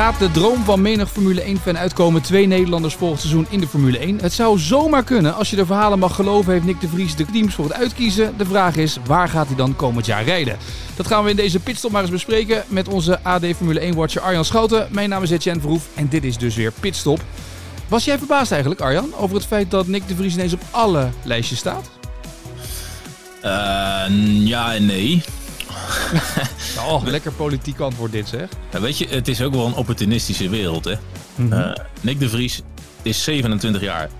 Gaat de droom van menig Formule 1-fan uitkomen? Twee Nederlanders volgend seizoen in de Formule 1. Het zou zomaar kunnen. Als je de verhalen mag geloven, heeft Nick de Vries de teams voor het uitkiezen. De vraag is, waar gaat hij dan komend jaar rijden? Dat gaan we in deze pitstop maar eens bespreken met onze AD Formule 1-watcher Arjan Schouten. Mijn naam is Etienne Verhoef en dit is dus weer Pitstop. Was jij verbaasd eigenlijk, Arjan, over het feit dat Nick de Vries ineens op alle lijstjes staat? Uh, ja en nee. oh, lekker politiek antwoord dit zeg. Ja, weet je, het is ook wel een opportunistische wereld. Hè? Mm -hmm. uh, Nick de Vries is 27 jaar.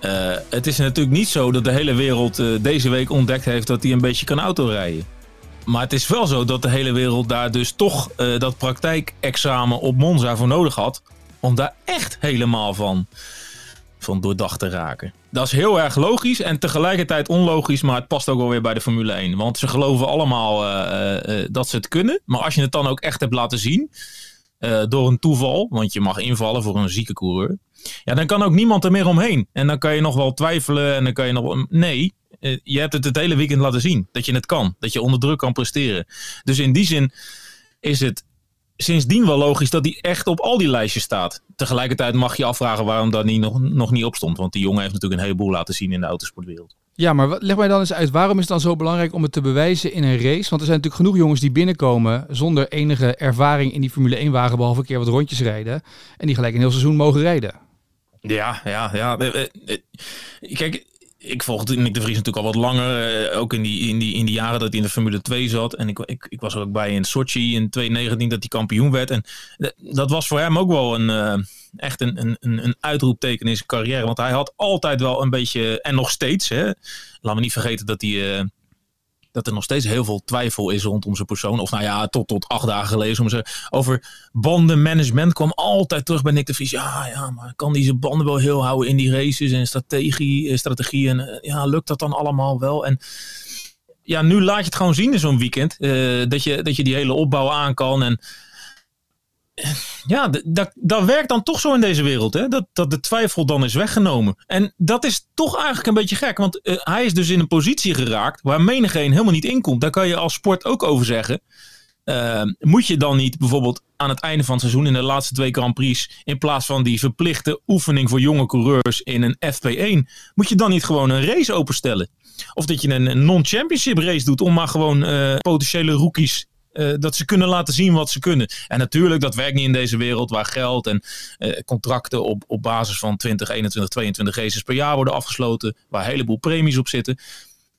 Uh, het is natuurlijk niet zo dat de hele wereld deze week ontdekt heeft dat hij een beetje kan autorijden. Maar het is wel zo dat de hele wereld daar dus toch dat praktijkexamen op Monza voor nodig had. Om daar echt helemaal van, van doordacht te raken. Dat is heel erg logisch en tegelijkertijd onlogisch, maar het past ook wel weer bij de Formule 1. Want ze geloven allemaal uh, uh, dat ze het kunnen. Maar als je het dan ook echt hebt laten zien, door een toeval, want je mag invallen voor een zieke coureur. Ja, dan kan ook niemand er meer omheen. En dan kan je nog wel twijfelen en dan kan je nog... Nee, je hebt het het hele weekend laten zien dat je het kan. Dat je onder druk kan presteren. Dus in die zin is het sindsdien wel logisch dat hij echt op al die lijstjes staat. Tegelijkertijd mag je afvragen waarom dat niet, nog, nog niet op stond. Want die jongen heeft natuurlijk een heleboel laten zien in de autosportwereld. Ja, maar leg mij dan eens uit, waarom is het dan zo belangrijk om het te bewijzen in een race? Want er zijn natuurlijk genoeg jongens die binnenkomen zonder enige ervaring in die Formule 1-wagen, behalve een keer wat rondjes rijden. En die gelijk een heel seizoen mogen rijden. Ja, ja, ja. Kijk, ik volgde Nick de Vries natuurlijk al wat langer. Uh, ook in die, in, die, in die jaren dat hij in de Formule 2 zat. En ik, ik, ik was er ook bij in Sochi in 2019 dat hij kampioen werd. En dat was voor hem ook wel een, uh, echt een, een, een uitroepteken in zijn carrière. Want hij had altijd wel een beetje, en nog steeds, hè, laten we niet vergeten dat hij... Dat er nog steeds heel veel twijfel is rondom zijn persoon. Of nou ja, tot, tot acht dagen geleden. Om ze, over bandenmanagement kwam altijd terug bij Nick de Vries. Ja, ja, maar kan die zijn banden wel heel houden in die races en strategie, strategie en ja, lukt dat dan allemaal wel? En ja, nu laat je het gewoon zien in zo'n weekend. Uh, dat, je, dat je die hele opbouw aan kan en ja, dat, dat werkt dan toch zo in deze wereld. Hè? Dat, dat de twijfel dan is weggenomen. En dat is toch eigenlijk een beetje gek. Want uh, hij is dus in een positie geraakt waar menigeen helemaal niet in komt. Daar kan je als sport ook over zeggen. Uh, moet je dan niet bijvoorbeeld aan het einde van het seizoen in de laatste twee Grand Prix, in plaats van die verplichte oefening voor jonge coureurs in een FP1, moet je dan niet gewoon een race openstellen? Of dat je een, non-championship race doet om maar gewoon uh, potentiële rookies uh, dat ze kunnen laten zien wat ze kunnen. En natuurlijk, dat werkt niet in deze wereld waar geld en uh, contracten op, op basis van 20, 21, 22 races per jaar worden afgesloten. Waar een heleboel premies op zitten.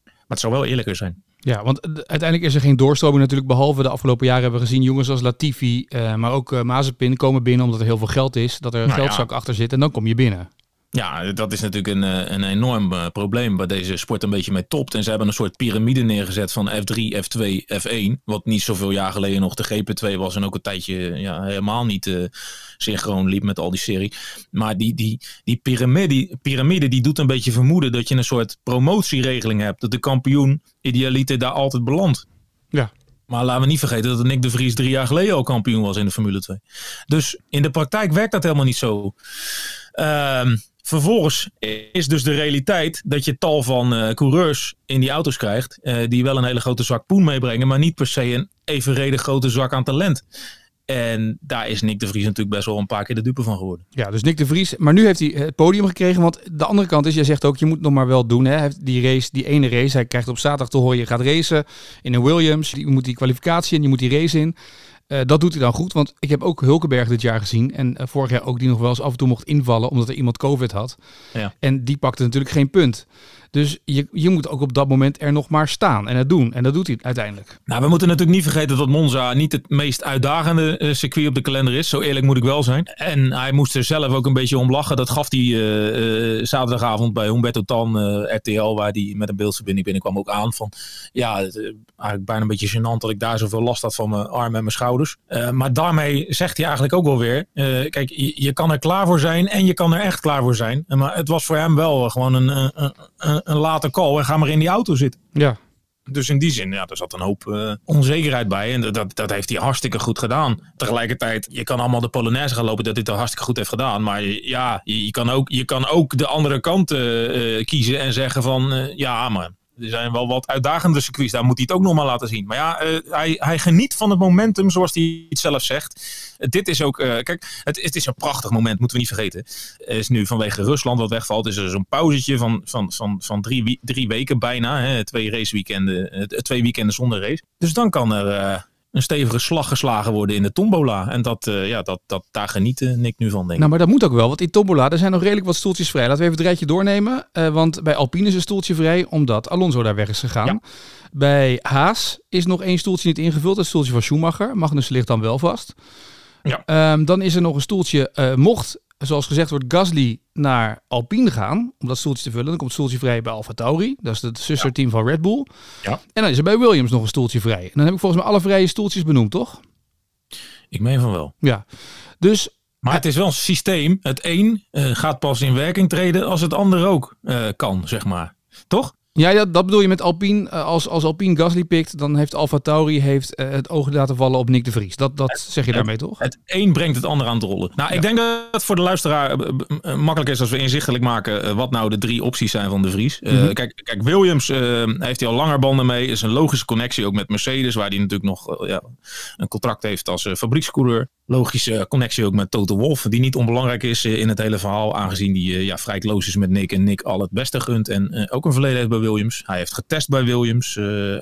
Maar het zou wel eerlijker zijn. Ja, want uiteindelijk is er geen doorstroming natuurlijk. Behalve de afgelopen jaren hebben we gezien jongens als Latifi, uh, maar ook uh, Mazepin komen binnen omdat er heel veel geld is. Dat er een nou geldzak ja. achter zit en dan kom je binnen. Ja, dat is natuurlijk een, een enorm uh, probleem waar deze sport een beetje mee topt. En ze hebben een soort piramide neergezet van F3, F2, F1. Wat niet zoveel jaar geleden nog de GP2 was. En ook een tijdje ja, helemaal niet uh, synchroon liep met al die serie. Maar die, die, die piramide, piramide die doet een beetje vermoeden dat je een soort promotieregeling hebt. Dat de kampioen idealiter daar altijd belandt. Ja, maar laten we niet vergeten dat Nick de Vries drie jaar geleden al kampioen was in de Formule 2. Dus in de praktijk werkt dat helemaal niet zo. Um, Vervolgens is dus de realiteit dat je tal van uh, coureurs in die auto's krijgt. Uh, die wel een hele grote zak poen meebrengen, maar niet per se een evenredig grote zak aan talent. En daar is Nick de Vries natuurlijk best wel een paar keer de dupe van geworden. Ja, dus Nick de Vries. Maar nu heeft hij het podium gekregen. Want de andere kant is, jij zegt ook, je moet nog maar wel doen. Hè? Hij heeft die race, die ene race. Hij krijgt op zaterdag te horen, je gaat racen in een Williams. Je moet die kwalificatie en je moet die race in. Uh, dat doet hij dan goed, want ik heb ook Hulkenberg dit jaar gezien. En uh, vorig jaar ook die nog wel eens af en toe mocht invallen omdat er iemand COVID had. Ja. En die pakte natuurlijk geen punt. Dus je, je moet ook op dat moment er nog maar staan en het doen. En dat doet hij uiteindelijk. Nou, we moeten natuurlijk niet vergeten dat Monza niet het meest uitdagende uh, circuit op de kalender is. Zo eerlijk moet ik wel zijn. En hij moest er zelf ook een beetje om lachen. Dat gaf hij uh, uh, zaterdagavond bij Humberto Tan, RTL, waar hij met een beeldverbinding binnenkwam, ook aan. Van ja, het, eigenlijk bijna een beetje gênant dat ik daar zoveel last had van mijn armen en mijn schouders. maar daarmee zegt hij eigenlijk ook wel weer: kijk, je, je, kan er klaar voor zijn en je kan er echt klaar voor zijn. Maar het was voor hem wel gewoon een, een, een late call en ga maar in die auto zitten. Ja. Dus in die zin, ja, er zat een hoop uh, onzekerheid bij. En dat, dat heeft hij hartstikke goed gedaan. Tegelijkertijd, je kan allemaal de Polonaise gaan lopen dat hij het hartstikke goed heeft gedaan. Maar ja, je, je, kan, ook, je kan ook de andere kant uh, kiezen en zeggen van, uh, ja, maar er zijn wel wat uitdagende circuits. Daar moet hij het ook nog maar laten zien. Maar ja, uh, hij, hij geniet van het momentum, zoals hij het zelf zegt. Dit is ook, uh, kijk, het, het, is een prachtig moment, moeten we niet vergeten. Er is nu vanwege Rusland wat wegvalt, is er zo'n pauzetje van, van, van, van drie, drie weken bijna. Hè, twee raceweekenden, twee weekenden zonder race. Dus dan kan er een stevige slag geslagen worden in de tombola. En dat, uh, ja, dat, dat, daar geniet uh, Nick nu van, denk ik. Nou, maar dat moet ook wel, want in tombola er zijn nog redelijk wat stoeltjes vrij. Laten we even het rijtje doornemen. Uh, want bij Alpine is een stoeltje vrij, omdat Alonso daar weg is gegaan. Ja. Bij Haas is nog één stoeltje niet ingevuld, het stoeltje van Schumacher. Magnus ligt dan wel vast. Ja. Um, dan is er nog een stoeltje, mocht zoals gezegd wordt, Gasly naar Alpine gaan om dat stoeltje te vullen. Dan komt het stoeltje vrij bij Alfa Tauri. Dat is het zusterteam van Red Bull. Ja. En dan is er bij Williams nog een stoeltje vrij. En dan heb ik volgens mij alle vrije stoeltjes benoemd, toch? Ik meen van wel. Ja. Dus maar het is wel een systeem. Het een uh, gaat pas in werking treden als het ander ook uh, kan, zeg maar. Toch? Ja, ja, dat bedoel je met Alpine. Als, als Alpine Gasly pikt, dan heeft Alfa Tauri heeft, uh, het oog laten vallen op Nick de Vries. Dat, dat zeg je het, daarmee toch? Het een brengt het ander aan het rollen. Nou, ja. ik denk dat het voor de luisteraar uh, makkelijk is als we inzichtelijk maken wat nou de drie opties zijn van de Vries. Mm -hmm. kijk, kijk, Williams heeft hij al langer banden mee. Is een logische connectie ook met Mercedes, waar hij natuurlijk nog ja, een contract heeft als fabriekscoureur. Logische connectie ook met Toto Wolff, die niet onbelangrijk is in het hele verhaal, aangezien die ja, vrij close is met Nick en Nick al het beste gunt en ook een verleden heeft bij Williams. Hij heeft getest bij Williams. Uh, uh,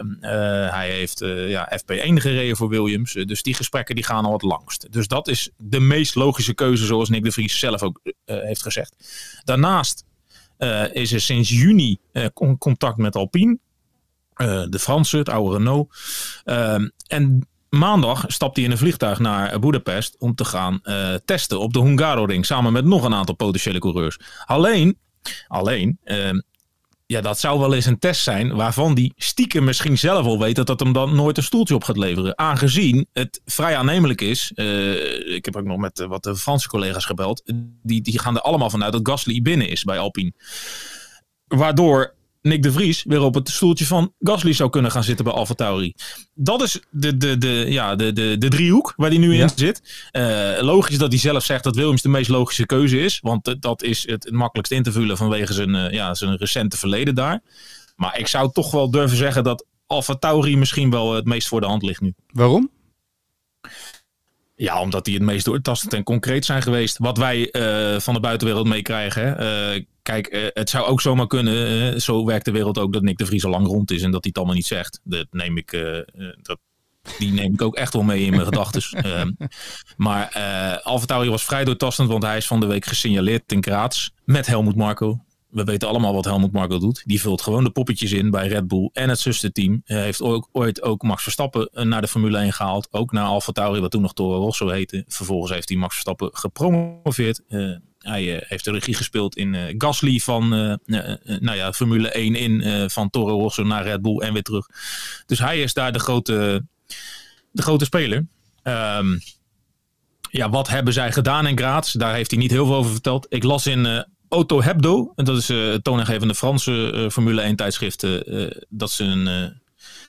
hij heeft uh, ja, FP1 gereden voor Williams. dus die gesprekken die gaan al het langst. Dus dat is de meest logische keuze, zoals Nick de Vries zelf ook heeft gezegd. Daarnaast is er sinds juni contact met Alpine. de Franse, het oude Renault. en maandag stapt hij in een vliegtuig naar Budapest om te gaan testen op de Hungaroring. Samen met nog een aantal potentiële coureurs. Alleen, alleen ja, dat zou wel eens een test zijn waarvan die stiekem misschien zelf al weet dat dat hem dan nooit een stoeltje op gaat leveren. Aangezien het vrij aannemelijk is. Uh, ik heb ook nog met uh, wat de Franse collega's gebeld. Die, die gaan er allemaal vanuit dat Gasly binnen is bij Alpine. Waardoor Nick de Vries weer op het stoeltje van Gasly zou kunnen gaan zitten bij Alfa Tauri. Dat is de, de, de, ja, de, de, de driehoek waar hij nu ja. in zit. Uh, logisch dat hij zelf zegt dat Williams de meest logische keuze is. Want dat is het, het makkelijkst in te vullen vanwege zijn, uh, ja, zijn recente verleden daar. Maar ik zou toch wel durven zeggen dat Alfa Tauri misschien wel het meest voor de hand ligt nu. Waarom? Ja, omdat die het meest doortastend en concreet zijn geweest. Wat wij uh, van de buitenwereld meekrijgen. Uh, kijk, uh, het zou ook zomaar kunnen. zo werkt de wereld ook dat Nick de Vries al lang rond is en dat hij het allemaal niet zegt. Dat neem ik, dat, die neem ik ook echt wel mee in mijn gedachten. maar Alfa Tauri was vrij doortastend, want hij is van de week gesignaleerd in Graz met Helmut Marko we weten allemaal wat Helmut Marko doet. Die vult gewoon de poppetjes in bij Red Bull en het zusterteam. Hij heeft ook, ooit ook Max Verstappen naar de Formule 1 gehaald. Ook naar Alfa Tauri, wat toen nog Toro Rosso heette. Vervolgens heeft hij Max Verstappen gepromoveerd. Uh, hij uh, heeft de regie gespeeld in Gasly van nou ja, Formule 1 in van Toro Rosso naar Red Bull en weer terug. Dus hij is daar de grote, de grote speler. Um, ja, wat hebben zij gedaan in Graz? Daar heeft hij niet heel veel over verteld. Ik las in Auto Hebdo, en dat is uh, het toonaangevende Franse uh, Formule 1 tijdschrift, uh, dat ze een,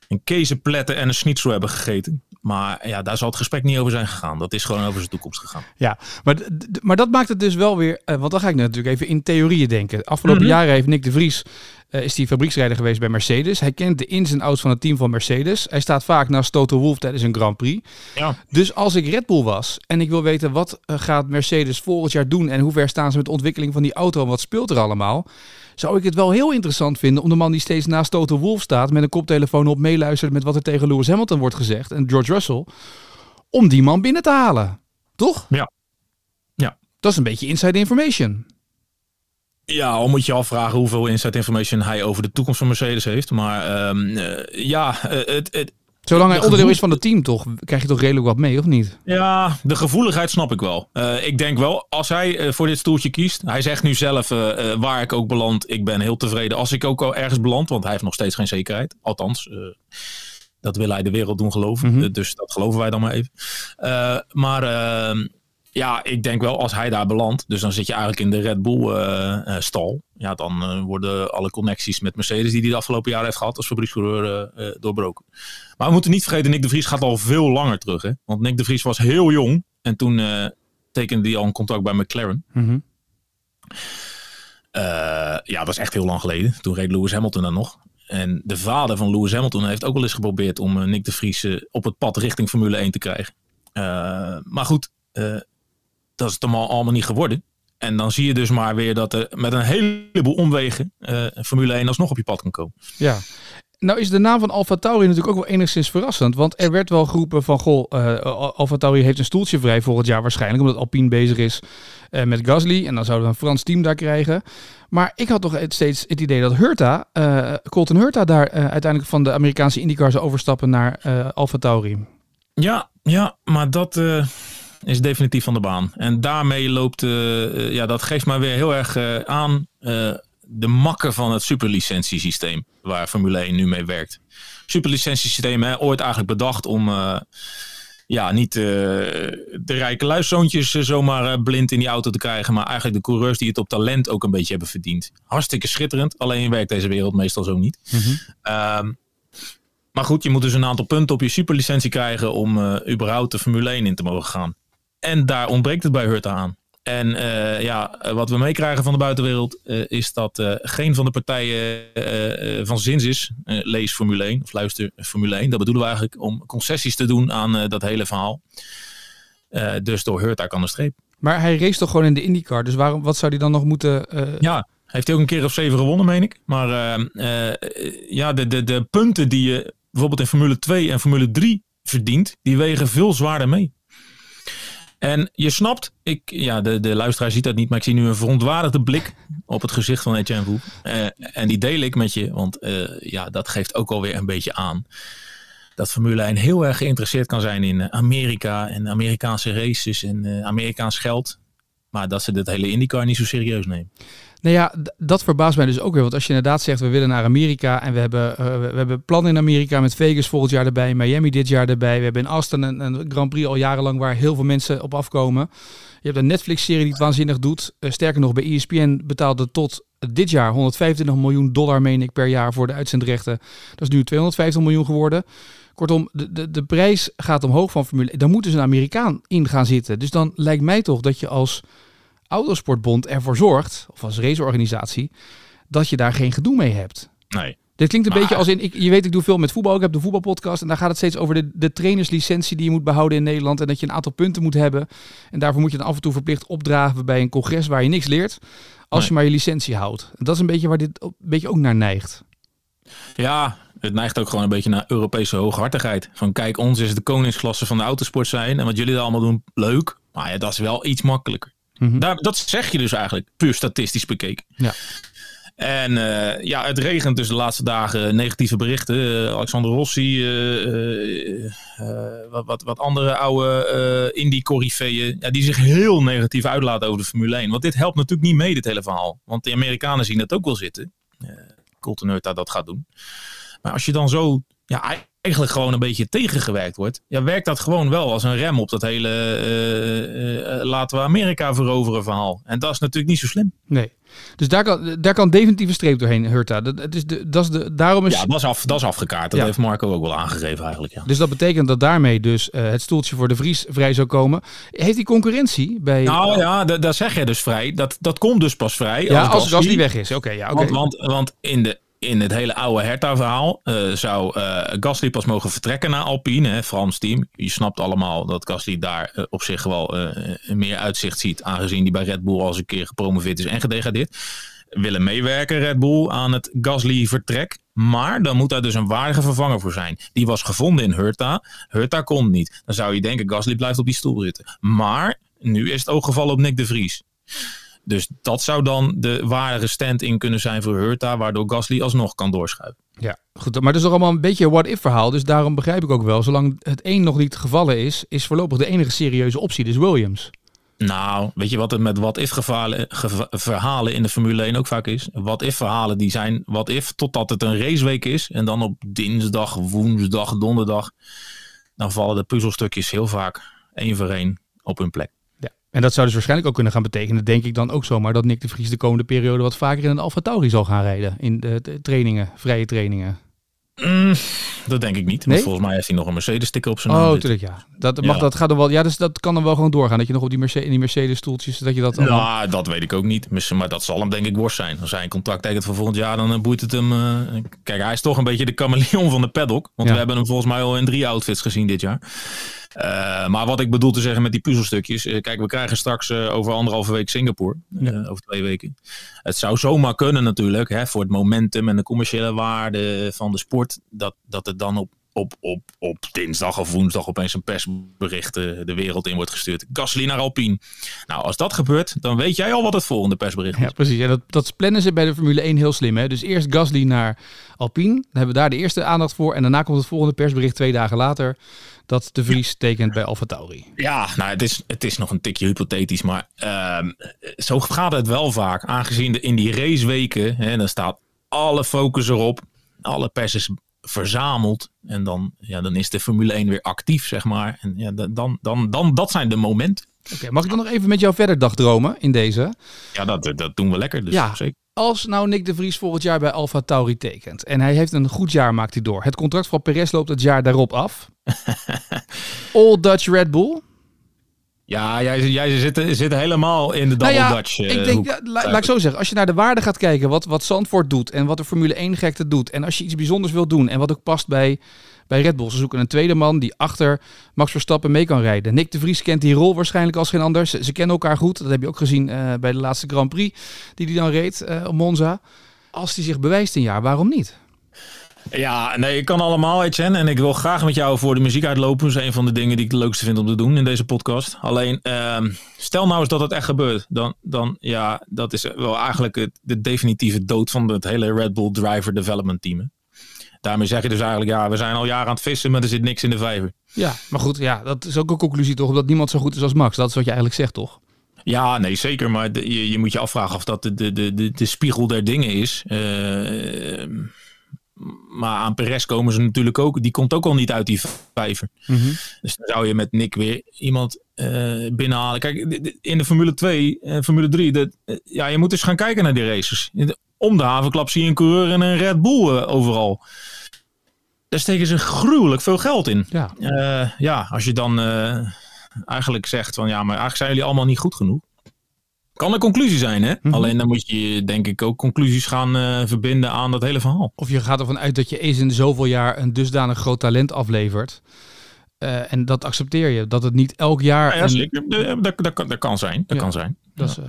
een kezenpletten en een schnitzel hebben gegeten. Maar ja, daar zal het gesprek niet over zijn gegaan. Dat is gewoon over zijn toekomst gegaan. Ja, maar, maar dat maakt het dus wel weer... want dan ga ik natuurlijk even in theorieën denken. Afgelopen mm -hmm. jaren heeft Nick de Vries... Uh, is hij fabrieksrijder geweest bij Mercedes. Hij kent de ins en outs van het team van Mercedes. Hij staat vaak naast Toto Wolff tijdens een Grand Prix. Ja. Dus als ik Red Bull was en ik wil weten wat uh, gaat Mercedes volgend jaar doen en hoe ver staan ze met de ontwikkeling van die auto en wat speelt er allemaal, zou ik het wel heel interessant vinden om de man die steeds naast Toto Wolff staat met een koptelefoon op meeluistert met wat er tegen Lewis Hamilton wordt gezegd en George Russell, om die man binnen te halen. Toch? Ja. Ja. Dat is een beetje inside information. Ja, al moet je afvragen hoeveel inside information hij over de toekomst van Mercedes heeft. Maar um, uh, ja, het, het, Zolang hij onderdeel is van het team, toch, krijg je toch redelijk wat mee, of niet? Ja, de gevoeligheid snap ik wel. Uh, ik denk wel, als hij uh, voor dit stoeltje kiest. Hij zegt nu zelf uh, waar ik ook beland. Ik ben heel tevreden als ik ook al ergens beland. Want hij heeft nog steeds geen zekerheid. Althans, dat wil hij de wereld doen geloven. Mm -hmm. dus dat geloven wij dan maar even. maar ehm, ja, ik denk wel als hij daar belandt. Dus dan zit je eigenlijk in de Red Bull uh, stal. Ja, dan worden alle connecties met Mercedes die hij de afgelopen jaren heeft gehad als fabriekscoureur doorbroken. Maar we moeten niet vergeten, Nick de Vries gaat al veel langer terug. Hè? Want Nick de Vries was heel jong. En toen tekende hij al een contract bij McLaren. Mhm. ja, dat is echt heel lang geleden. Toen reed Lewis Hamilton dan nog. En de vader van Lewis Hamilton heeft ook wel eens geprobeerd om Nick de Vries op het pad richting Formule 1 te krijgen. maar goed, dat is het allemaal, allemaal niet geworden. En dan zie je dus maar weer dat er met een heleboel omwegen uh, Formule 1 alsnog op je pad kan komen. Ja. Nou is de naam van Alfa Tauri natuurlijk ook wel enigszins verrassend. Want er werd wel geroepen van, goh, uh, Alfa Tauri heeft een stoeltje vrij volgend jaar waarschijnlijk. Omdat Alpine bezig is uh, met Gasly. En dan zouden we een Frans team daar krijgen. Maar ik had toch steeds het idee dat Hurta, Colton Hurta daar uiteindelijk van de Amerikaanse IndyCar zou overstappen naar Alfa Tauri. Ja, ja, maar dat is definitief van de baan. En daarmee loopt, uh, ja, dat geeft maar weer heel erg uh, aan de makken van het superlicentiesysteem waar Formule 1 nu mee werkt. Superlicentiesysteem, hè, ooit eigenlijk bedacht om ja, niet de rijke luiszoontjes zomaar blind in die auto te krijgen, maar eigenlijk de coureurs die het op talent ook een beetje hebben verdiend. Hartstikke schitterend, alleen werkt deze wereld meestal zo niet. Mm -hmm. um, maar goed, je moet dus een aantal punten op je superlicentie krijgen om überhaupt de Formule 1 in te mogen gaan. En daar ontbreekt het bij Hurta aan. En uh, ja, wat we meekrijgen van de buitenwereld uh, is dat uh, geen van de partijen van zins is. lees Formule 1 of luister Formule 1. Dat bedoelen we eigenlijk om concessies te doen aan dat hele verhaal. dus door Hurta kan de streep. Maar hij race toch gewoon in de IndyCar. Dus waarom, wat zou hij dan nog moeten... Ja, heeft hij ook een keer of zeven gewonnen, meen ik. Maar ja, de, de, de punten die je bijvoorbeeld in Formule 2 en Formule 3 verdient, die wegen veel zwaarder mee. En je snapt, ik, ja, de, de luisteraar ziet dat niet, maar ik zie nu een verontwaardigde blik op het gezicht van Etienne Voet. Uh, en die deel ik met je, want uh, ja, dat geeft ook alweer een beetje aan dat Formule 1 heel erg geïnteresseerd kan zijn in Amerika en Amerikaanse races en Amerikaans geld. Maar dat ze dit hele IndyCar niet zo serieus nemen. Nou ja, dat verbaast mij dus ook weer. Want als je inderdaad zegt, we willen naar Amerika en we hebben, uh, we hebben plannen in Amerika met Vegas volgend jaar erbij, Miami dit jaar erbij. We hebben in Austin een, een Grand Prix al jarenlang waar heel veel mensen op afkomen. Je hebt een Netflix-serie die het waanzinnig doet. Uh, sterker nog, bij ESPN betaalde tot dit jaar 125 miljoen dollar, meen ik, per jaar voor de uitzendrechten. Dat is nu 250 miljoen geworden. Kortom, de, de, de prijs gaat omhoog van Formule 1. Daar moet dus een Amerikaan in gaan zitten. Dus dan lijkt mij toch dat je als Autosportbond ervoor zorgt, of als raceorganisatie, dat je daar geen gedoe mee hebt. Nee. Dit klinkt een beetje als in, ik, je weet ik doe veel met voetbal, ik heb de voetbalpodcast en daar gaat het steeds over de, de trainerslicentie die je moet behouden in Nederland en dat je een aantal punten moet hebben. En daarvoor moet je dan af en toe verplicht opdragen bij een congres waar je niks leert, als nee. je maar je licentie houdt. En dat is een beetje waar dit een beetje ook naar neigt. Ja, het neigt ook gewoon een beetje naar Europese hooghartigheid. Van kijk, ons is de koningsklasse van de autosport zijn en wat jullie allemaal doen, leuk. Maar ja, dat is wel iets makkelijker. Mhm. Mm -hmm. Daar, dat zeg je dus eigenlijk, puur statistisch bekeken. Ja. En uh, ja, het regent dus de laatste dagen negatieve berichten. Uh, Alexander Rossi, uh, wat, wat, wat andere oude indie-corifeeën, ja, die zich heel negatief uitlaten over de Formule 1. Want dit helpt natuurlijk niet mee, dit hele verhaal. Want de Amerikanen zien het ook wel zitten. Colton Hurta dat gaat doen. Maar als je dan zo ja, eigenlijk gewoon een beetje tegengewerkt wordt, ja, werkt dat gewoon wel als een rem op dat hele uh, uh, laten we Amerika veroveren verhaal. En dat is natuurlijk niet zo slim. Nee. Dus daar kan, daar kan definitieve streep doorheen, Hurta. Dat, dat is de, dat is de, daarom is... Ja, dat is, af, dat is afgekaart. Dat ja. heeft Marco ook wel aangegeven eigenlijk. Ja. Dus dat betekent dat daarmee dus uh, het stoeltje voor de Vries vrij zou komen. Heeft hij concurrentie bij... Nou ja, dat zeg je dus vrij. Dat, dat komt dus pas vrij. Ja, als, als Gasly weg is. Oké, okay, ja, okay. want, want, want in de in het hele oude Hertha-verhaal uh, zou uh, Gasly pas mogen vertrekken naar Alpine, hè, Frans team. Je snapt allemaal dat Gasly daar uh, op zich wel meer uitzicht ziet, aangezien hij bij Red Bull al eens een keer gepromoveerd is en gedegradeerd. Willen meewerken, Red Bull, aan het Gasly-vertrek. Maar dan moet daar dus een waardige vervanger voor zijn. Die was gevonden in Hurta. Hurta komt niet. Dan zou je denken, Gasly blijft op die stoel zitten. Maar nu is het ook gevallen op Nick de Vries. Dus dat zou dan de ware stand in kunnen zijn voor Hurta, waardoor Gasly alsnog kan doorschuiven. Ja, goed. Maar het is toch allemaal een beetje een what-if verhaal. Dus daarom begrijp ik ook wel, zolang het één nog niet gevallen is, is voorlopig de enige serieuze optie dus Williams. Nou, weet je wat het met what-if verhalen in de Formule 1 ook vaak is? What-if verhalen die zijn what-if totdat het een raceweek is. En dan op dinsdag, woensdag, donderdag, dan vallen de puzzelstukjes heel vaak één voor één op hun plek. En dat zou dus waarschijnlijk ook kunnen gaan betekenen, denk ik dan ook zomaar, dat Nick de Vries de komende periode wat vaker in een Alfa Tauri zal gaan rijden. In de, trainingen, vrije trainingen. Mm, dat denk ik niet. Nee? volgens mij heeft hij nog een Mercedes-sticker op zijn naam. Oh, natuurlijk ja. Dat, mag, dat gaat er wel. Ja, dus dat kan dan wel gewoon doorgaan. Dat je nog op die Mercedes, in die Mercedes-stoeltjes. Dat je dat. Nou, allemaal... dat weet ik ook niet. Maar dat zal hem denk ik worst zijn. Als hij een contract tekent voor volgend jaar, dan eh, boeit het hem. Uh... Kijk, hij is toch een beetje de chameleon van de paddock. Want we hebben hem volgens mij al in drie outfits gezien dit jaar. Uh, maar wat ik bedoel te zeggen met die puzzelstukjes. Uh, kijk, we krijgen straks uh, over anderhalve week Singapore. Over twee weken. Het zou zomaar kunnen natuurlijk. Hè, voor het momentum en de commerciële waarde van de sport. Dat, dat het dan op op, op, op dinsdag of woensdag opeens een persbericht de wereld in wordt gestuurd. Gasly naar Alpine. Nou, als dat gebeurt, dan weet jij al wat het volgende persbericht is. Ja, precies. En dat, dat plannen ze bij de Formule 1 heel slim. Hè? Dus eerst Gasly naar Alpine. Dan hebben we daar de eerste aandacht voor. En daarna komt het volgende persbericht twee dagen later. Dat de Vries tekent bij Alfa Tauri. Ja, nou, het is, het is nog een tikje hypothetisch. Maar uh, zo gaat het wel vaak. Aangezien de, in die raceweken, hè, dan staat alle focus erop. Alle pers is verzameld. En dan, ja, dan is de Formule 1 weer actief, zeg maar. En ja, dan, dan, dan, dat zijn de momenten. Oké, mag ik dan nog even met jou verder dagdromen in deze? Ja, dat, dat doen we lekker. Dus ja, zeker. Als nou Nick de Vries volgend jaar bij Alfa Tauri tekent en hij heeft een goed jaar, maakt hij door. Het contract van Perez loopt het jaar daarop af. All Dutch Red Bull. Ja, jij, jij zit, zit helemaal in de double nou Dutch. Uh, ik denk, ja, laat ik zo zeggen, als je naar de waarde gaat kijken, wat, wat Zandvoort doet en wat de Formule 1 gekte doet. En als je iets bijzonders wil doen en wat ook past bij, bij Red Bull. Ze zoeken een tweede man die achter Max Verstappen mee kan rijden. Nick de Vries kent die rol waarschijnlijk als geen ander. Ze, kennen elkaar goed. Dat heb je ook gezien uh, bij de laatste Grand Prix die hij dan reed uh, op Monza. Als hij zich bewijst een jaar, waarom niet? Ja, nee, ik kan allemaal, Etienne. En ik wil graag met jou voor de muziek uitlopen. Dat is een van de dingen die ik het leukste vind om te doen in deze podcast. Alleen, uh, stel nou eens dat het echt gebeurt. Dan, dan ja, dat is wel eigenlijk de definitieve dood van het hele Red Bull Driver Development Team. Daarmee zeg je dus eigenlijk, ja, we zijn al jaren aan het vissen, maar er zit niks in de vijver. Ja, maar goed, ja, dat is ook een conclusie toch, omdat niemand zo goed is als Max. Dat is wat je eigenlijk zegt, toch? Ja, nee, zeker. Maar je, je, moet je afvragen of dat de, de, de, de, spiegel der dingen is. Uh, maar aan Perez komen ze natuurlijk ook. Die komt ook al niet uit die vijver. Mm Dus dan zou je met Nick weer iemand uh, binnenhalen. Kijk, in de Formule 2 en uh, Formule 3. De, uh, ja, je moet eens gaan kijken naar die races. Om de havenklap zie je een coureur en een Red Bull eh, overal. Daar steken ze gruwelijk veel geld in. Ja, ja als je dan eigenlijk zegt van ja, maar eigenlijk zijn jullie allemaal niet goed genoeg. Kan een conclusie zijn, hè? Mhm. Alleen dan moet je denk ik ook conclusies gaan uh, verbinden aan dat hele verhaal. Of je gaat ervan uit dat je eens in zoveel jaar een dusdanig groot talent aflevert. Uh, en dat accepteer je. Dat het niet elk jaar. Ja, ja zeker. Dat, dat, dat, dat, kan zijn. Dat ja. kan zijn. Dat is, uh,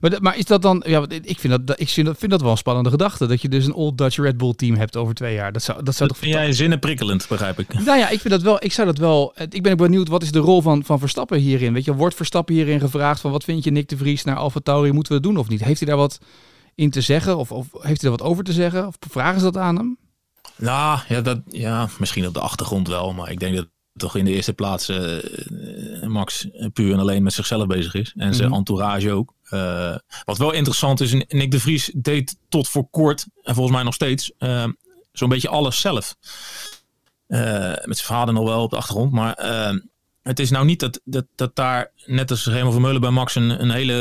maar, maar, is dat dan, ja, ik vind dat, ik vind dat, vind dat wel een spannende gedachte. Dat je dus een Old Dutch Red Bull team hebt over twee jaar. Dat zou, dat zou dat toch vind jij zinnen prikkelend, begrijp ik. Nou ja, ik vind dat wel, ik zou dat wel, ik ben ook benieuwd, wat is de rol van, van Verstappen hierin? Weet je, wordt Verstappen hierin gevraagd van wat vind je Nick de Vries naar Alfa Tauri, moeten we het doen of niet? Heeft hij daar wat in te zeggen of, of heeft hij daar wat over te zeggen? Of vragen ze dat aan hem? Nou, ja, dat, ja, misschien op de achtergrond wel, maar ik denk dat toch in de eerste plaats uh, Max puur en alleen met zichzelf bezig is. En zijn mm -hmm. entourage ook. Uh, wat wel interessant is, Nick de Vries deed tot voor kort, en volgens mij nog steeds, uh, zo'n beetje alles zelf. met zijn vader nog wel op de achtergrond, maar het is nou niet dat, dat, dat daar, net als van Vermeulen bij Max, een, een hele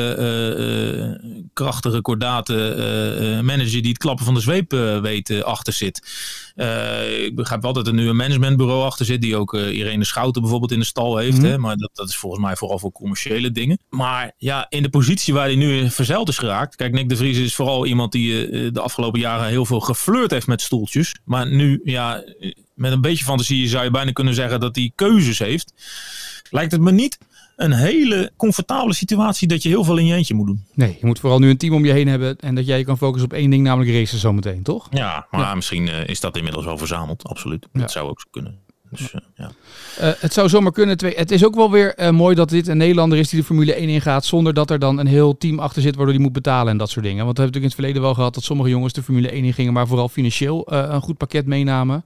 krachtige, kordate uh, manager die het klappen van de zweep weet achter zit. ik begrijp wel dat er nu een managementbureau achter zit, die ook Irene Schouten bijvoorbeeld in de stal heeft. Mm -hmm. hè, maar dat, dat is volgens mij vooral voor commerciële dingen. Maar ja, in de positie waar hij nu verzeild is geraakt. Kijk, Nick de Vries is vooral iemand die de afgelopen jaren heel veel geflirt heeft met stoeltjes. Maar nu, ja met een beetje fantasie zou je bijna kunnen zeggen dat hij keuzes heeft. Lijkt het me niet een hele comfortabele situatie dat je heel veel in je eentje moet doen. Nee, je moet vooral nu een team om je heen hebben en dat jij je kan focussen op één ding, namelijk racen zometeen, toch? Ja, maar ja. misschien uh, is dat inmiddels wel verzameld, absoluut. Ja. Dat zou ook zo kunnen. Dus, uh, ja. Uh, het zou zomaar kunnen. Het is ook wel weer mooi dat dit een Nederlander is die de Formule 1 ingaat. Zonder dat er dan een heel team achter zit waardoor die moet betalen en dat soort dingen. Want we hebben natuurlijk in het verleden wel gehad dat sommige jongens de Formule 1 in gingen, maar vooral financieel een goed pakket meenamen.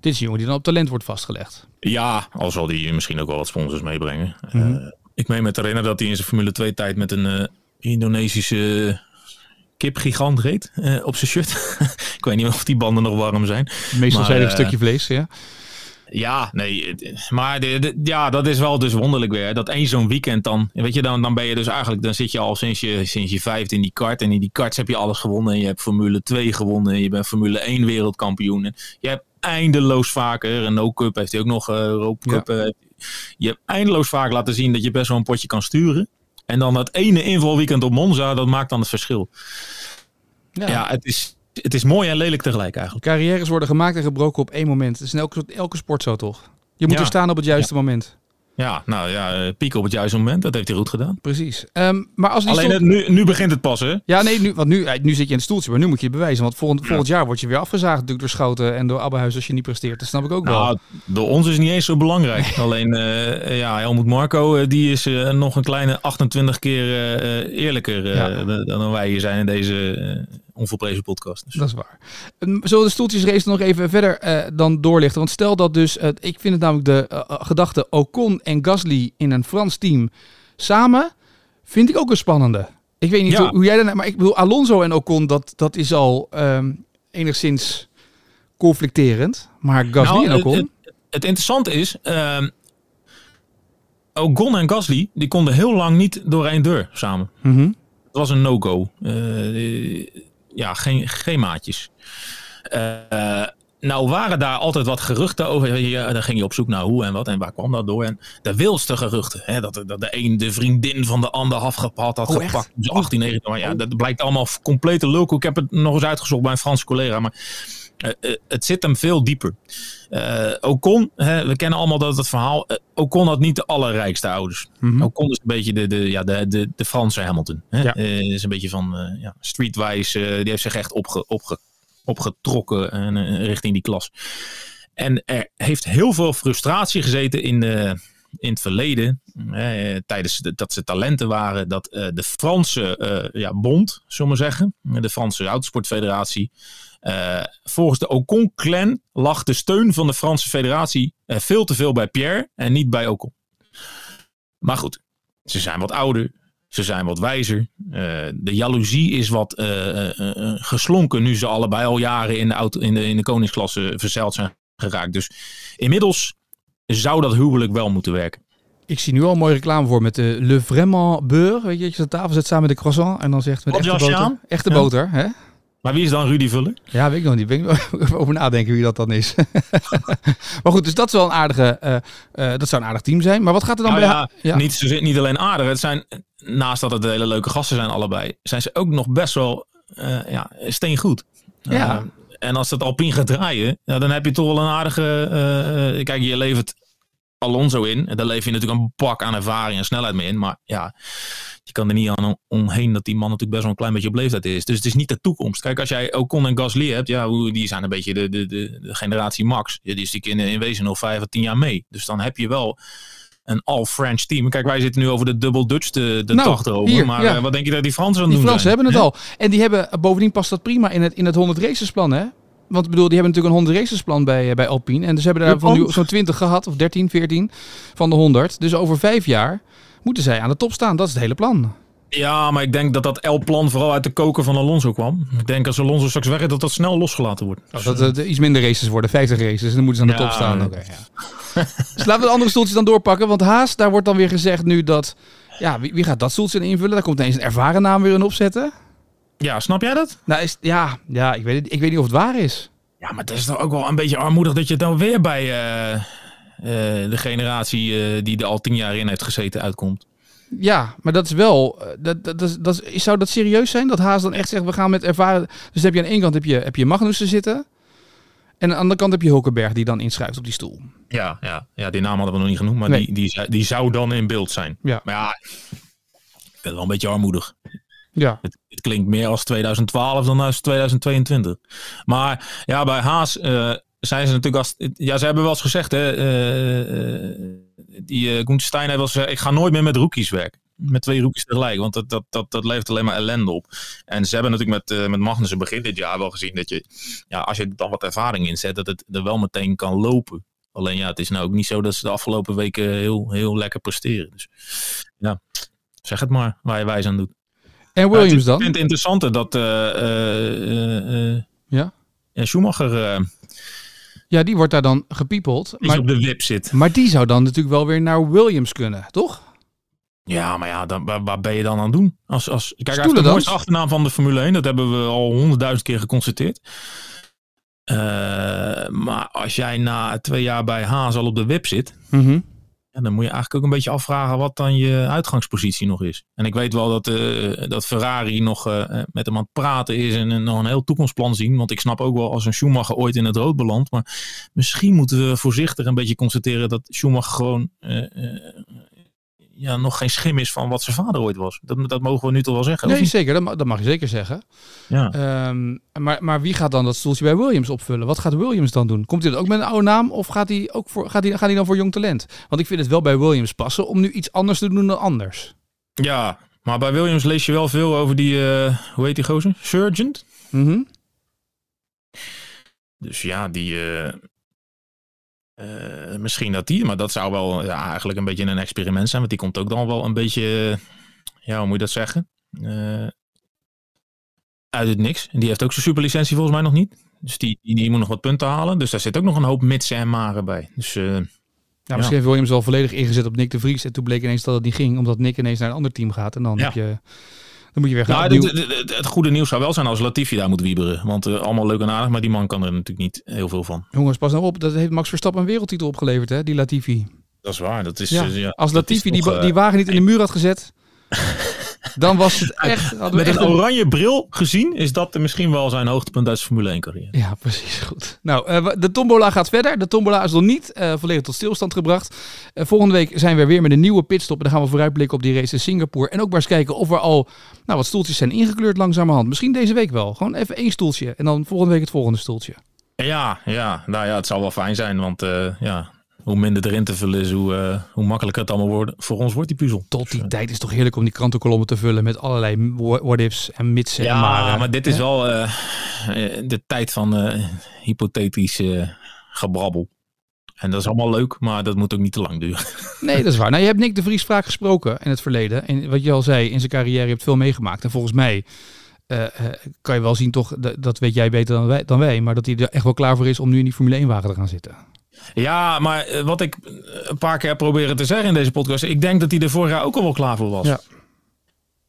Dit is een jongen die dan op talent wordt vastgelegd. Ja, al zal die misschien ook wel wat sponsors meebrengen. Mm -hmm. uh, ik meen me te herinneren dat hij in zijn Formule 2 tijd met een uh, Indonesische kipgigant reed uh, op zijn shirt. ik weet niet of die banden nog warm zijn. Meestal zijn er een stukje vlees, ja. Ja, nee, maar ja, dat is wel dus wonderlijk weer. Dat één zo'n weekend dan, weet je, dan, dan ben je dus eigenlijk, dan zit je al sinds je, sinds je vijfde in die kart. En in die karts heb je alles gewonnen. En je hebt Formule 2 gewonnen. En je bent Formule 1 wereldkampioen. En je hebt eindeloos vaker, en No Cup heeft hij ook nog, Cup. Ja. je hebt eindeloos vaak laten zien dat je best wel een potje kan sturen. En dan dat ene invalweekend op Monza, dat maakt dan het verschil. Ja, ja het is het is mooi en lelijk tegelijk eigenlijk. Carrières worden gemaakt en gebroken op één moment. Het is in elke, elke sport zo toch? Je moet er staan op het juiste moment. Ja, nou ja, uh, pieken op het juiste moment. Dat heeft hij goed gedaan. Precies. Um, maar als Alleen nu, nu begint het pas, hè? Ja, nee, nu, want nu, eh, nu zit je in het stoeltje, maar nu moet je het bewijzen. Want volgend, volgend jaar word je weer afgezaagd natuurlijk door Schouten en door Abbehuis als je niet presteert. Dat snap ik ook nou, wel. Door ons is het niet eens zo belangrijk. Alleen, uh, ja, Helmoet Marco, die is nog een kleine 28 keer eerlijker dan wij hier zijn in deze onvolprezen podcast. Dus. Dat is waar. Zullen we de stoeltjesrace nog even verder uh, dan doorlichten? Want stel dat dus, uh, ik vind het namelijk de uh, gedachte Ocon en Gasly in een Frans team samen, vind ik ook een spannende. Ik weet niet hoe, hoe, jij daarna, maar ik bedoel Alonso en Ocon, dat, dat is al um, enigszins conflicterend. Maar Gasly nou, en Ocon... Het, het, het interessante is, uh, Ocon en Gasly, die konden heel lang niet door één deur samen. Mm -hmm. Het was een no-go. Uh, ja, geen, geen maatjes. Uh, nou waren daar altijd wat geruchten over. Ja, dan ging je op zoek naar hoe en wat en waar kwam dat door. En de wildste geruchten. Hè, dat, dat de een de vriendin van de ander afgepakt had oh, gepakt. Dus 18, 19. Maar ja, dat blijkt allemaal complete lulkoek. Ik heb het nog eens uitgezocht bij een Franse collega. Maar uh, uh, het zit hem veel dieper. Uh, Ocon, hè, we kennen allemaal dat het verhaal. Ocon had niet de allerrijkste ouders. Mm -hmm. Ocon is een beetje de, de, ja, de, de, de Franse Hamilton. Hè? Ja. Is een beetje van ja, streetwise. die heeft zich echt opge, opge, opgetrokken richting die klas. En er heeft heel veel frustratie gezeten in, de, in het verleden. tijdens de, dat ze talenten waren. Dat de Franse ja, bond, zullen we zeggen. De Franse Autosportfederatie uh, volgens de Ocon-clan lag de steun van de Franse federatie uh, veel te veel bij Pierre en niet bij Ocon. Maar goed, ze zijn wat ouder, ze zijn wat wijzer. Uh, de jaloezie is wat geslonken nu ze allebei al jaren in de, auto, in de, in de koningsklasse verzeild zijn geraakt. Dus inmiddels zou dat huwelijk wel moeten werken. Ik zie nu al een mooie reclame voor met de Le Vraiment Beur. Weet je, dat je de tafel zet samen met de croissant en dan zegt met echte boter. Echte ja. boter, hè? Maar wie is dan Rudy Vuller? Ja, weet ik nog niet. Ben ik over nadenken wie dat dan is. maar goed, dus dat is wel een aardige. Uh, uh, dat zou een aardig team zijn. Maar wat gaat er dan nou bij? Ja, ja. Niet, niet alleen aardig. Het zijn, naast dat het hele leuke gasten zijn allebei, zijn ze ook nog best wel uh, ja, steengoed. Ja. en als het Alpine gaat draaien, ja, dan heb je toch wel een aardige. kijk, je levert Alonso in. En daar leef je natuurlijk een pak aan ervaring en snelheid mee in. Maar ja, je kan er niet aan omheen dat die man natuurlijk best wel een klein beetje op leeftijd is. Dus het is niet de toekomst. Kijk, als jij Ocon en Gasly hebt, ja, die zijn een beetje de, de, de, de generatie Max. Ja, die is in, in wezen nog vijf of tien jaar mee. Dus dan heb je wel een all-French team. Kijk, wij zitten nu over de double Dutch de, de nou, erover. Hier, maar ja. uh, wat denk je dat die Fransen aan doen Die Fransen hebben het al. En die hebben, bovendien past dat prima in het, in het 100 races plan, hè? Want ik bedoel, die hebben natuurlijk een 100 races plan bij, eh, bij Alpine. En dus hebben daar van nu zo'n 20 gehad, of 13, 14 van de 100. Dus over vijf jaar moeten zij aan de top staan. Dat is het hele plan. Ja, maar ik denk dat dat L-plan vooral uit de koker van Alonso kwam. Ik denk als Alonso straks weg is, dat dat snel losgelaten wordt. Oh, dat het iets minder races worden, 50 races. En dan moeten ze aan de ja, top staan. Okay, ja. dus laten we de andere stoeltjes dan doorpakken. Want Haas, daar wordt dan weer gezegd nu dat... Ja, wie, wie gaat dat stoeltje invullen? Daar komt ineens een ervaren naam weer in opzetten. Ja, snap jij dat? Nou, is, ja, ja ik, weet, ik weet niet of het waar is. Ja, maar het is toch ook wel een beetje armoedig dat je dan weer bij uh, uh, de generatie uh, die er al tien jaar in heeft gezeten uitkomt. Ja, maar dat is wel. Dat, dat, dat, dat, zou dat serieus zijn? Dat Haas dan echt zegt: we gaan met ervaren. Dus heb je aan de ene kant heb je, heb je Magnussen zitten. En aan de andere kant heb je Hulkenberg die dan inschuift op die stoel. Ja, ja, ja die naam hadden we nog niet genoemd. Maar nee. die, die, die zou dan in beeld zijn. Ja. Maar ja, ik het wel een beetje armoedig. Ja. Het, klinkt meer als 2012 dan als 2022. Maar ja, bij Haas uh, zijn ze natuurlijk als. Ja, ze hebben wel eens gezegd, hè. Uh, die uh, Stein heeft wel gezegd: ik ga nooit meer met rookies werken. Met twee rookies tegelijk, want dat, dat, dat, dat levert alleen maar ellende op. En ze hebben natuurlijk met, uh, met Magnussen begin dit jaar wel gezien dat je, ja, als je dan wat ervaring inzet, dat het er wel meteen kan lopen. Alleen ja, het is nou ook niet zo dat ze de afgelopen weken heel, heel lekker presteren. Dus ja, zeg het maar waar je wijs aan doet. En Williams dan? Ik vind het interessante dat uh, uh, ja? ja? Schumacher Ja, die wordt daar dan gepiepeld. Die Maar, op de wip zit. maar die zou dan natuurlijk wel weer naar Williams kunnen, toch? Ja, maar ja, dan, waar, waar ben je dan aan doen? Als, als, kijk, hij heeft de mooiste achternaam van de Formule 1. Dat hebben we al honderdduizend keer geconstateerd. Eh, maar als jij na twee jaar bij Haas al op de wip zit... Mhm. Ja, dan moet je eigenlijk ook een beetje afvragen wat dan je uitgangspositie nog is. En ik weet wel dat, eh, dat Ferrari nog eh, met hem aan het praten is en, en nog een heel toekomstplan zien. Want ik snap ook wel als een Schumacher ooit in het rood belandt. Maar misschien moeten we voorzichtig een beetje constateren dat Schumacher gewoon eh, eh, ja, nog geen schim is van wat zijn vader ooit was. Dat, dat mogen we nu toch wel zeggen? Nee, zeker. Dat mag, dat mag je zeker zeggen. Ja. Ehm, maar, maar wie gaat dan dat stoeltje bij Williams opvullen? Wat gaat Williams dan doen? Komt hij dan ook met een oude naam of gaat hij, ook voor, gaat hij, gaat hij dan voor jong talent? Want ik vind het wel bij Williams passen om nu iets anders te doen dan anders. ja, maar bij Williams lees je wel veel over die, eh, hoe heet die gozer? Surgeon? Mhm. Dus ja, die. eh, eh, misschien dat die, maar dat zou wel ja, eigenlijk een beetje een experiment zijn. Want die komt ook dan wel een beetje. ja, hoe moet je dat zeggen? Eh, uit het niks. En die heeft ook zijn superlicentie volgens mij nog niet. Dus die, die, die moet nog wat punten halen. Dus daar zit ook nog een hoop mitsen en maren bij. Dus eh, Ja, misschien heeft Williams wel volledig ingezet op Nick de Vries. En toen bleek ineens dat het niet ging, omdat Nick ineens naar een ander team gaat. En dan, Ja. heb je, dan moet je weer gaan. nou, opnieuw- het, het- het- het goede nieuws zou wel zijn als Latifi daar moet wieberen. Want eh, allemaal leuk en aardig, maar die man kan er natuurlijk niet heel veel van. Jongens, pas nou op. Dat heeft Max Verstappen een wereldtitel opgeleverd, hè? Die Latifi. Dat is waar. Dat is, Ja, eh, ja, Als Latifi die, eh, die wagen niet in de muur had gezet, dan was het echt... Met echt een oranje bril gezien is dat misschien wel zijn hoogtepunt uit zijn Formule 1 carrière. Ja, precies. Goed. Nou, eh, de tombola gaat verder. De tombola is nog niet eh, volledig tot stilstand gebracht. Eh, volgende week zijn we weer met een nieuwe pitstop. En dan gaan we vooruitblikken op die race in Singapore. En ook maar eens kijken of er al nou, wat stoeltjes zijn ingekleurd langzamerhand. Misschien deze week wel. Gewoon even één stoeltje. En dan volgende week het volgende stoeltje. Ja, ja, nou ja, het zou wel fijn zijn, want eh, ja, hoe minder erin te vullen is, hoe, eh, hoe makkelijker het allemaal wordt. Voor ons wordt die puzzel. Tot die tijd is het toch heerlijk om die krantenkolommen te vullen met allerlei wha- what-ifs en mitsen en Ja, maren. maar dit is wel eh, eh, de tijd van eh, hypothetisch gebrabbel. En dat is allemaal leuk, maar dat moet ook niet te lang duren. Nee, dat is waar. Nou, je hebt Nick de Vries vaak gesproken in het verleden. En wat je al zei, in zijn carrière je hebt veel meegemaakt. En volgens mij kan je wel zien, toch, dat, dat weet jij beter dan wij, dan wij, maar dat hij er echt wel klaar voor is om nu in die Formule 1 wagen te gaan zitten. Ja, maar eh, wat ik een paar keer heb proberen te zeggen in deze podcast, ik denk dat hij er vorig jaar ook al wel klaar voor was. Ja.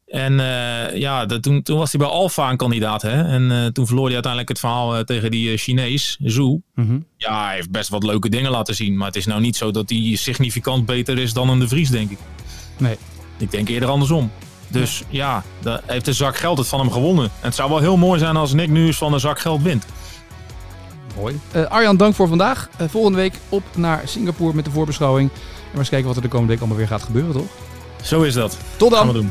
En eh, ja, dat, toen, toen was hij bij Alfa een kandidaat. Hè? En eh, toen verloor hij uiteindelijk het verhaal tegen die Chinees, Zhu. Mhm. Ja, hij heeft best wat leuke dingen laten zien. Maar het is nou niet zo dat hij significant beter is dan een De Vries, denk ik. Nee. Ik denk eerder andersom. Dus ja, daar heeft de zak geld het van hem gewonnen. En het zou wel heel mooi zijn als Nick nu eens van de zak geld wint. Mooi. Eh, Arjan, dank voor vandaag. Eh, volgende week op naar Singapore met de voorbeschouwing. En maar eens kijken wat er de komende week allemaal weer gaat gebeuren, toch? Zo is dat. Tot Gaan we dan! doen.